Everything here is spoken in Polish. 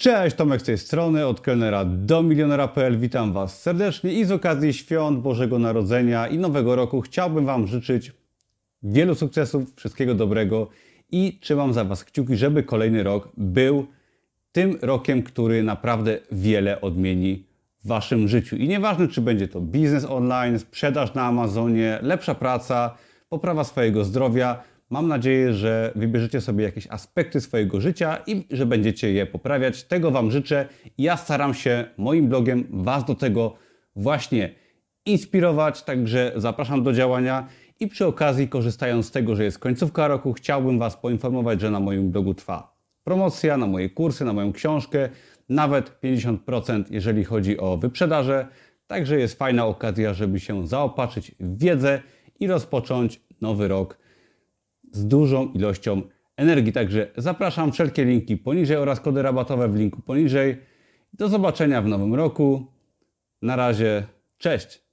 Cześć, Tomek z tej strony, od kelnera do milionera.pl. Witam Was serdecznie i z okazji świąt Bożego Narodzenia i Nowego Roku chciałbym Wam życzyć wielu sukcesów, wszystkiego dobrego i trzymam za Was kciuki, żeby kolejny rok był tym rokiem, który naprawdę wiele odmieni w Waszym życiu. I nieważne, czy będzie to biznes online, sprzedaż na Amazonie, lepsza praca, poprawa swojego zdrowia, Mam nadzieję, że wybierzecie sobie jakieś aspekty swojego życia i że będziecie je poprawiać. Tego Wam życzę. Ja staram się moim blogiem Was do tego właśnie inspirować, także zapraszam do działania. I przy okazji, korzystając z tego, że jest końcówka roku, chciałbym Was poinformować, że na moim blogu trwa promocja na moje kursy, na moją książkę, nawet 50%, jeżeli chodzi o wyprzedaże. Także jest fajna okazja, żeby się zaopatrzyć w wiedzę i rozpocząć nowy rok z dużą ilością energii. Także zapraszam wszelkie linki poniżej oraz kody rabatowe w linku poniżej. Do zobaczenia w nowym roku. Na razie, cześć!